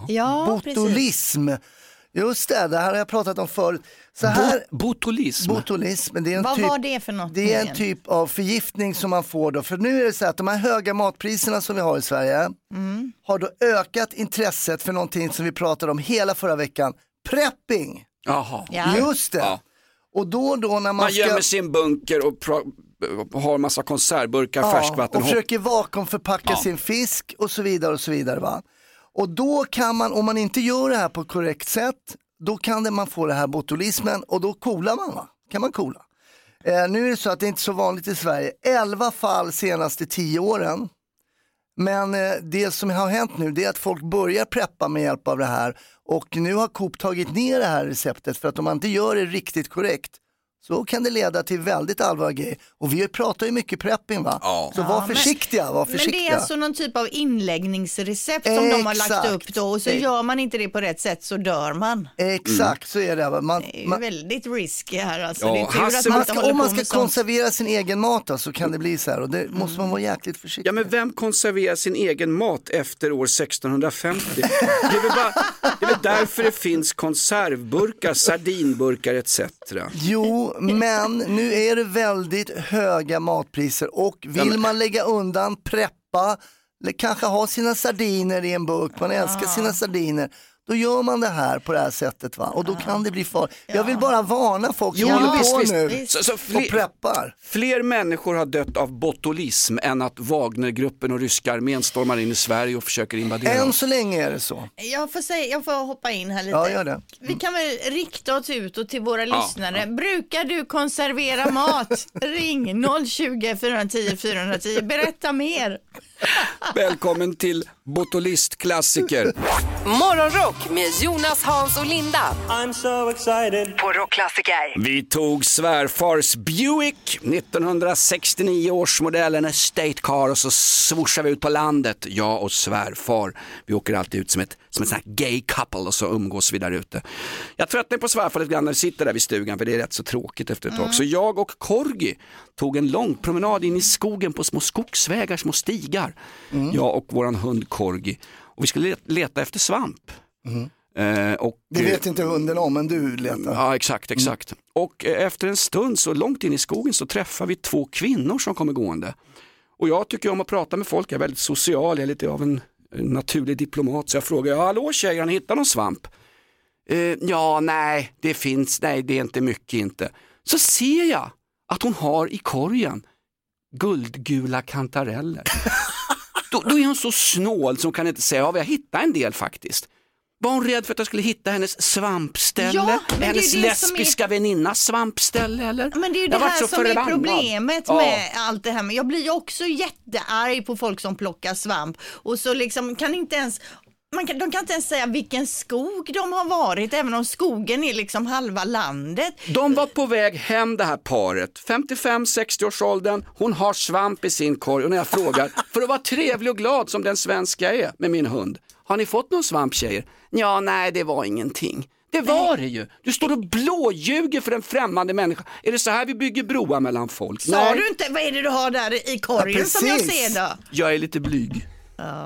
Ja, precis. Just det, det här har jag pratat om förut. Så här, botulism? Botulism, det är en Vad typ, var det för något? det är en typ av förgiftning som man får då. För nu är det så att de här höga matpriserna som vi har i Sverige Mm. har då ökat intresset för någonting som vi pratade om hela förra veckan, prepping. Jaha. Just det. Ja. Och då då när man, Man ska... gömmer sin bunker och har massa konservburkar, Ja, färskvatten. och försöker vakuumförpacka Ja. sin fisk och så vidare och så vidare. Va? Och då kan man, om man inte gör det här på korrekt sätt, då kan det, man få det här botulismen och då coolar man. Va? Kan man coola. Eh, nu är det så att det är inte så vanligt i Sverige. 11 fall senaste 10 åren. Men eh, det som har hänt nu det är att folk börjar preppa med hjälp av det här och nu har Coop tagit ner det här receptet för att om man inte gör det riktigt korrekt så kan det leda till väldigt allvarliga grejer. Och vi pratar ju mycket prepping va? Så var Ja, försiktiga, var Men det försiktiga. är alltså någon typ av inläggningsrecept som de har lagt Exakt. upp då och så gör man inte det på rätt sätt så dör man. Exakt så är det. Va? Man, Det är ju man, väldigt risky här alltså. Ja, det är tur att Hasse, man ska, om man ska med sånt. konservera sin egen mat då, så kan det bli så här och det måste man vara jäkligt försiktig Ja men vem konserverar sin egen mat efter år 1650? Det är bara, det är väl därför det finns konservburkar, sardinburkar etc. Jo, men nu är det väldigt höga matpriser och vill man lägga undan, preppa, eller kanske ha sina sardiner i en burk, man älskar sina sardiner, då gör man det här på det här sättet va? och då kan det bli farligt. Jag vill bara varna folk som Jo, håller visst, på visst. nu Så, så och fler, preppar. fler människor har dött av botulism än att Wagnergruppen och ryska armén stormar in i Sverige och försöker invadera. Än så länge är det så. Jag får, säga, jag får hoppa in här lite. Ja, gör det. Vi kan väl rikta oss ut och till våra Ja, lyssnare. Brukar du konservera mat? Ring 020 410 410. Berätta mer. Välkommen till Botulistklassiker. Morgonrock med Jonas, Hans och Linda. I'm so excited. På Rockklassiker. Vi tog svärfars Buick, 1969 års modell, en estate car och så swoshar vi ut på landet, jag och svärfar. Vi åker alltid ut som ett, som ett sånt här gay couple och så umgås vi där ute. Jag tröttnar på svärfar lite grann när vi sitter där vid stugan för det är rätt så tråkigt efter ett tag. Så jag och Korgi tog en lång promenad in i skogen på små skogsvägar, små stigar. Jag och våran hund Korgi. Och vi skulle let- leta efter svamp. Eh, och, Det vet inte hunden om, men du letar. Ja, exakt, exakt. Och eh, efter en stund så långt in i skogen så träffar vi två kvinnor som kommer gående. Och jag tycker om att prata med folk, jag är väldigt social, jag är lite av en, naturlig diplomat. Så jag frågar, hallå tjejer, har ni hittat någon svamp? Eh, ja, nej, det finns, nej, det är inte mycket inte. Så ser jag att hon har i korgen guldgula kantareller. då, då är hon så snål hon kan inte säga, ja, vi har hittat en del faktiskt. Var hon rädd för att jag skulle hitta hennes svampställe? Ja, är hennes som lesbiska väninnas svampställe eller? Men det är ju Jag det här som är förbannad. problemet Ja. med allt det här. Men jag blir ju också jättearg på folk som plockar svamp och så liksom kan inte ens man kan, de kan inte ens säga vilken skog de har varit, även om skogen är liksom halva landet. De var på väg hem det här paret, 55-60 års åldern, hon har svamp i sin korg och när jag frågar, för att vara trevlig och glad som den svenska är med min hund, har ni fått någon svamp tjejer? Ja, nej det var ingenting. Det var det ju. Du står och blåljuger för en främmande människa. Är det så här vi bygger broar mellan folk? Sa du inte, vad är det du har där i korgen Ja, som jag ser då? Jag är lite blyg.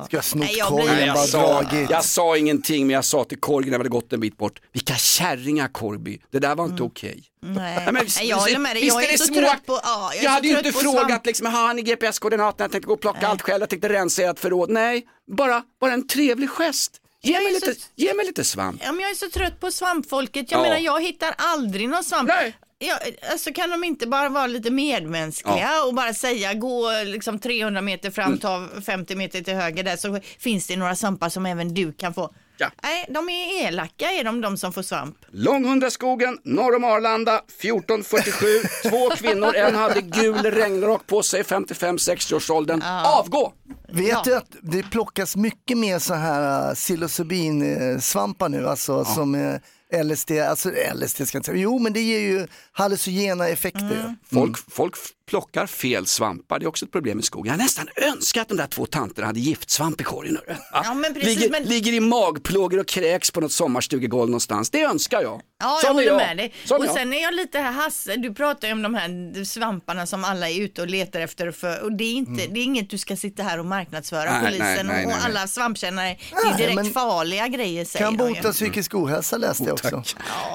Ska jag snott Nej, jag korgen jag, sa, dragit? jag sa ingenting men jag sa till Korgi när vi hade gått en bit bort, vilka kärringar Korby, det där var inte okej. Nej, Nej, jag håller med dig. visst Jag är är, det så små- trött på, ja, jag är Jag så hade ju trött inte på frågat svamp. liksom, har ni GPS-koordinaterna, jag tänkte gå och plocka allt själv, jag tänkte rensa ert förråd. Nej, bara, bara en trevlig gest. Ge mig, lite, så- ge mig lite svamp. Ja, men jag är så trött på svampfolket. Jag Ja. menar, jag hittar aldrig någon svamp. Nej. Ja, alltså kan de inte bara vara lite medmänskliga och bara säga gå liksom 300 meter fram, Mm. ta 50 meter till höger där så finns det några svampar som även du kan få. Ja. Nej, de är elaka är de, de som får svamp. Långhundraskogen, norr om Arlanda, 1447, två kvinnor, en hade gul regnrock på sig, 55-60-årsåldern. Avgå! Vet du att det plockas mycket mer så här uh, psilocybin-svampar nu, alltså som uh, LSD, alltså LSD ska jag inte säga, jo men det ger ju hallucinogena effekter. Mm. Folk, folk plockar fel svampar. Det är också ett problem i skogen. Jag nästan önskar att de där två tanterna hade giftsvamp i korgen. Ja, Ja, men precis, ligger, men- ligger i magplågor och kräks på något sommarstugegolv någonstans. Det önskar jag. Ja, jag är håller med dig. Är Och jag. sen är jag lite här, Hasse, du pratar ju om de här svamparna som alla är ute och letar efter. För, och det är, inte, det är inget du ska sitta här och marknadsföra Mm. Nej, polisen nej, nej, och, nej, och nej. alla svampkännare. Det är direkt farliga grejer säger Kan bota psykisk ohälsa läste jag också.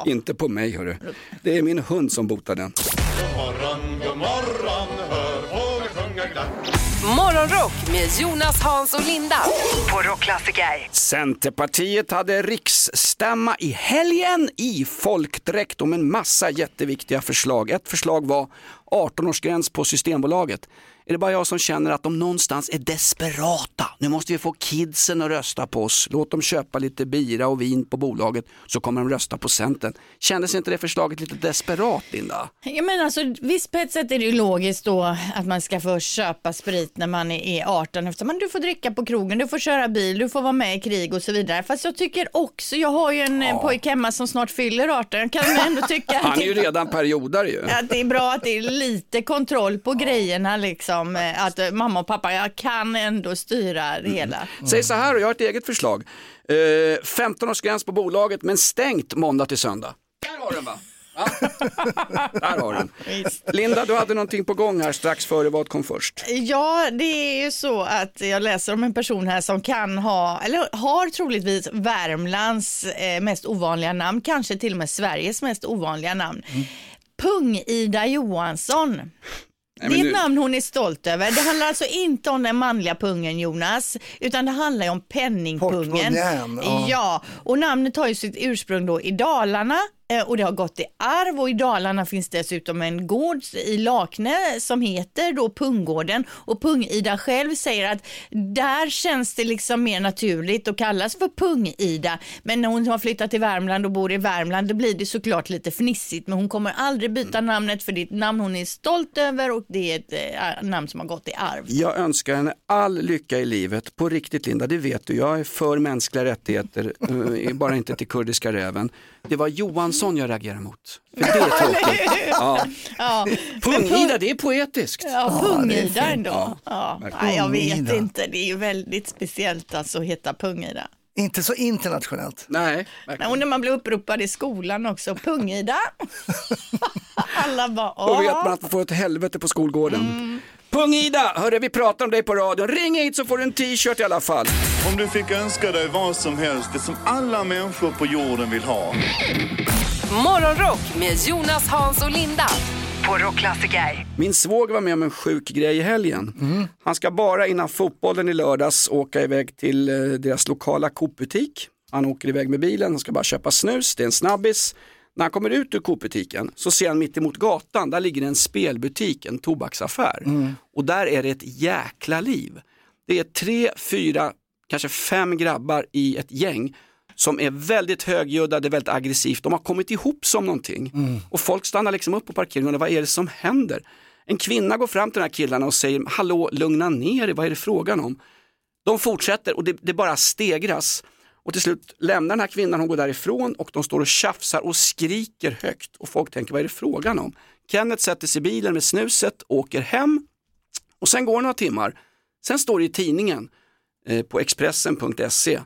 Inte på mig hörru. Det är min hund som botar den. God morgon, god morgon, hör fåglar sjunga glatt. Morgonrock med Jonas, Hans och Linda på Rockklassiker. Centerpartiet hade riksstämma i helgen i folkdräkt om en massa jätteviktiga förslag. Ett förslag var 18-årsgräns på Systembolaget. Är det bara jag som känner att de någonstans är desperata? Nu måste vi få kidsen att rösta på oss. Låt dem köpa lite bira och vin på bolaget så kommer de rösta på Centern. Kändes inte det förslaget lite desperat Linda? Ja, men alltså, visst på ett sätt är det ju logiskt då att man ska få köpa sprit när man är 18 efter men du får dricka på krogen, du får köra bil, du får vara med i krig och så vidare. Fast jag tycker också, jag har ju en ja. pojke hemma som snart fyller 18, jag kan ändå tycka Han är ju redan periodare ju. att det är bra att det är lite kontroll på grejerna liksom. Eh, Att eh, mamma och pappa, jag kan ändå styra det hela. Säg så här, och jag har ett eget förslag. Eh, 15-årsgräns på bolaget men stängt måndag till söndag. Där har den va? Ja. Där har den. Linda, du hade någonting på gång här strax före vad kom först? Ja, det är ju så att jag läser om en person här som kan ha, eller har troligtvis Värmlands eh, mest ovanliga namn, kanske till och med Sveriges mest ovanliga namn. Pung-Ida Johansson. Nej, Det är nu- ett namn hon är stolt över. Det handlar alltså inte om den manliga pungen Jonas, utan det handlar ju om penningpungen. Portmonnän, ja. Ja, och namnet har ju sitt ursprung då i Dalarna och det har gått i arv och i Dalarna finns dessutom en gård i Lakne som heter då Punggården och Pung-Ida själv säger att där känns det liksom mer naturligt att kallas för Pung-Ida. Men när hon har flyttat till Värmland och bor i Värmland då blir det såklart lite fnissigt men hon kommer aldrig byta namnet för det är ett namn hon är stolt över och det är ett eh, namn som har gått i arv. Jag önskar henne all lycka i livet, på riktigt Linda, det vet du. Jag är för mänskliga rättigheter, eh, bara inte till kurdiska räven. Det var Johansson jag reagerade mot. För det är tråkigt. Ja. Ja, Pung-Ida, det är poetiskt. Ja, Pung-Ida ändå. Ja. Nej, jag vet inte, det är ju väldigt speciellt alltså att heta Pung-Ida. Inte så internationellt. Nej, Nej, verkligen. Och när man blir uppropad i skolan också, Pung-Ida. Alla bara, Då vet man att man får ett helvete på skolgården. Pung-Ida, hörru vi pratar om dig på radion. Ring hit så får du en t-shirt i alla fall. Om du fick önska dig vad som helst, det som alla människor på jorden vill ha. Morgonrock med Jonas, Hans och Linda på Rockklassiker. Min svåger var med om en sjuk grej i helgen. Han ska bara innan fotbollen i lördags åka iväg till eh, deras lokala Coop-butik. Han åker iväg med bilen, han ska bara köpa snus, det är en snabbis. När han kommer ut ur Coop-butiken så ser han mitt emot gatan, där ligger en spelbutik, en tobaksaffär. Och där är det ett jäkla liv. Det är tre, fyra, kanske fem grabbar i ett gäng som är väldigt högljudda, det är väldigt aggressivt. De har kommit ihop som någonting. Och folk stannar liksom upp på parkeringen och vad är det som händer? En kvinna går fram till de här killarna och säger, hallå lugna ner er, vad är det frågan om? De fortsätter och det, det bara stegras. Och till slut lämnar den här kvinnan, hon går därifrån och de står och tjafsar och skriker högt. Och folk tänker, vad är det frågan om? Kenneth sätter sig i bilen med snuset, åker hem och sen går några timmar. Sen står det i tidningen eh, på Expressen.se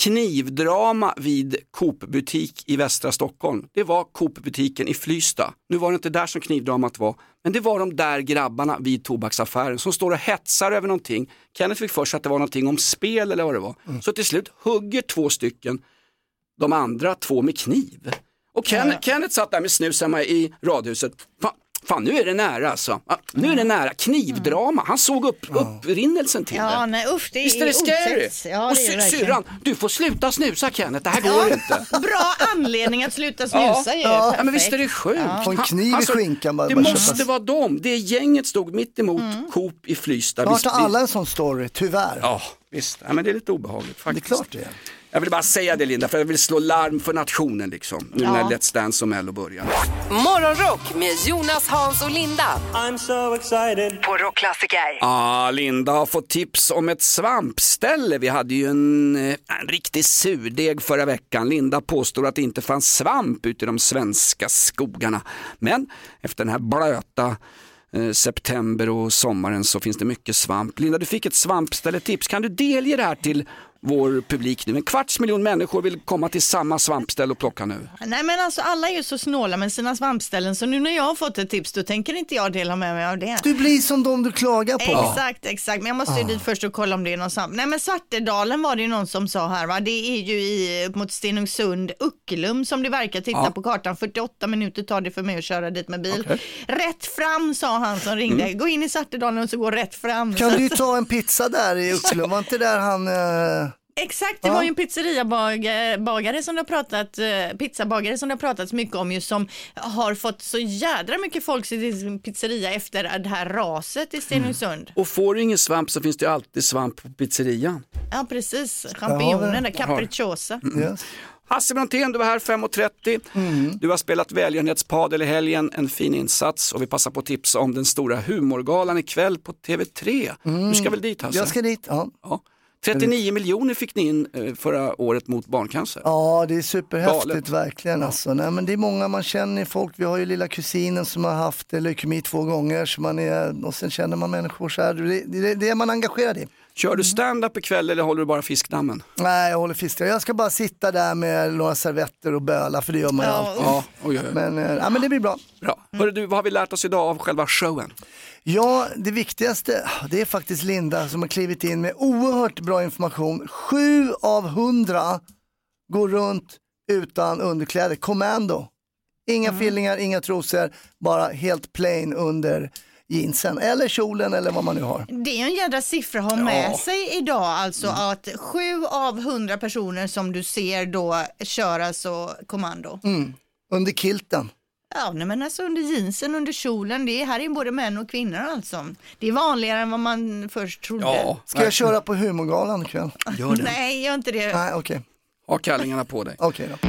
knivdrama vid Coop-butik i västra Stockholm. Det var Coop-butiken i Flysta. Nu var det inte där som knivdramat var, men det var de där grabbarna vid tobaksaffären som står och hetsar över någonting. Kenneth fick för sig att det var någonting om spel eller vad det var. Så till slut hugger två stycken de andra två med kniv. Och Ken, Kenneth satt där med snus hemma i radhuset. Fan, fan nu är det nära alltså. Ja, Nu är det nära. Knivdrama. Han såg upp, upprinnelsen till Ja, det. nej usch, det Visst är det scary? Ja, och sy- syrran, du får sluta snusa Kenneth, det här går inte. Bra anledning att sluta Ja, snusa ju. ja, men visst är det sjukt. Ja. En kniv i sa, skinkan bara. Det bara måste köpa. vara dem. Det gänget stod mitt emot Mm. Coop i Flysta. Snart har alla en sån story, tyvärr. Ja, visst. Ja, men det är lite obehagligt Det är faktiskt. klart det är. Jag vill bara säga det Linda, för jag vill slå larm för nationen liksom. Nu Ja. när Let's Dance och Mello börjar. Morgonrock med Jonas, Hans och Linda I'm so excited. på Rockklassiker. Ah, Linda har fått tips om ett svampställe. Vi hade ju en, eh, en riktig surdeg förra veckan. Linda påstod att det inte fanns svamp ute i de svenska skogarna. Men efter den här blöta eh, september och sommaren så finns det mycket svamp. Linda, du fick ett svampställetips. Kan du delge det här till vår publik nu? En kvarts miljon människor vill komma till samma svampställe och plocka nu. Nej men alltså alla är ju så snåla med sina svampställen så nu när jag har fått ett tips då tänker inte jag dela med mig av det. Du blir som de du klagar på. Exakt, exakt. Men jag måste ju Ah. dit först och kolla om det är någon svamp. Nej men Svartedalen var det ju någon som sa här va. Det är ju i, upp mot Stenungsund, Uckelum som det verkar titta Ja. på kartan. 48 minuter tar det för mig att köra dit med bil. Okej. Rätt fram sa han som ringde. Mm. Gå in i Svartedalen och så gå rätt fram. Kan Så- du ju ta en pizza där i Ucklum, var inte där han... eh, Exakt, det Ja. var ju en pizzeriabagare bagare som det har pratat, eh, pizzabagare som det har pratats mycket om just som har fått så jädra mycket folk till sin pizzeria efter det här raset i Stenungsund. Och får du ingen svamp så finns det ju alltid svamp på pizzerian. Ja precis, champinjoner capricciosa. Mm. Hasse Brontén, du var här 5.30. Mm. Du har spelat välgörenhetspadel i helgen, en fin insats och vi passar på att tipsa om den stora humorgalan ikväll på TV3. Du ska väl dit Hasse? Mm. Jag ska dit, ja. 39 miljoner fick ni in eh, förra året mot barncancer. Ja, det är superhäftigt Galet. verkligen. Alltså. Nej, men det är många man känner folk. Vi har ju lilla kusinen som har haft leukemi två gånger så man är, och sen känner man människor så här. Det, det, det är man engagerad i. Kör du stand-up ikväll eller håller du bara fiskdammen? Nej, jag håller fiskar. Jag ska bara sitta där med några servetter och böla för det gör man ju Ja, alltid. ja, oj, oj, oj. Men, eh, ja, men det blir bra. Bra. Hörru, du, vad har vi lärt oss idag av själva showen? Ja, det viktigaste det är faktiskt Linda som har klivit in med oerhört bra information. Sju av hundra går runt utan underkläder, commando. Inga fillingar, inga trosor, bara helt plain under jeansen eller kjolen eller vad man nu har. Det är ju en jädra siffra att ha med Ja. sig idag alltså att sju av hundra personer som du ser då kör alltså kommando. Mm. Under kilten. Ja, nej, men alltså under jeansen, under kjolen, det är, här är både män och kvinnor alltså. Det är vanligare än vad man först trodde. Ska jag köra på humorgalan ikväll? Gör det. Nej, gör inte det. Nej, okej. Ha kallingarna på dig. Okej då.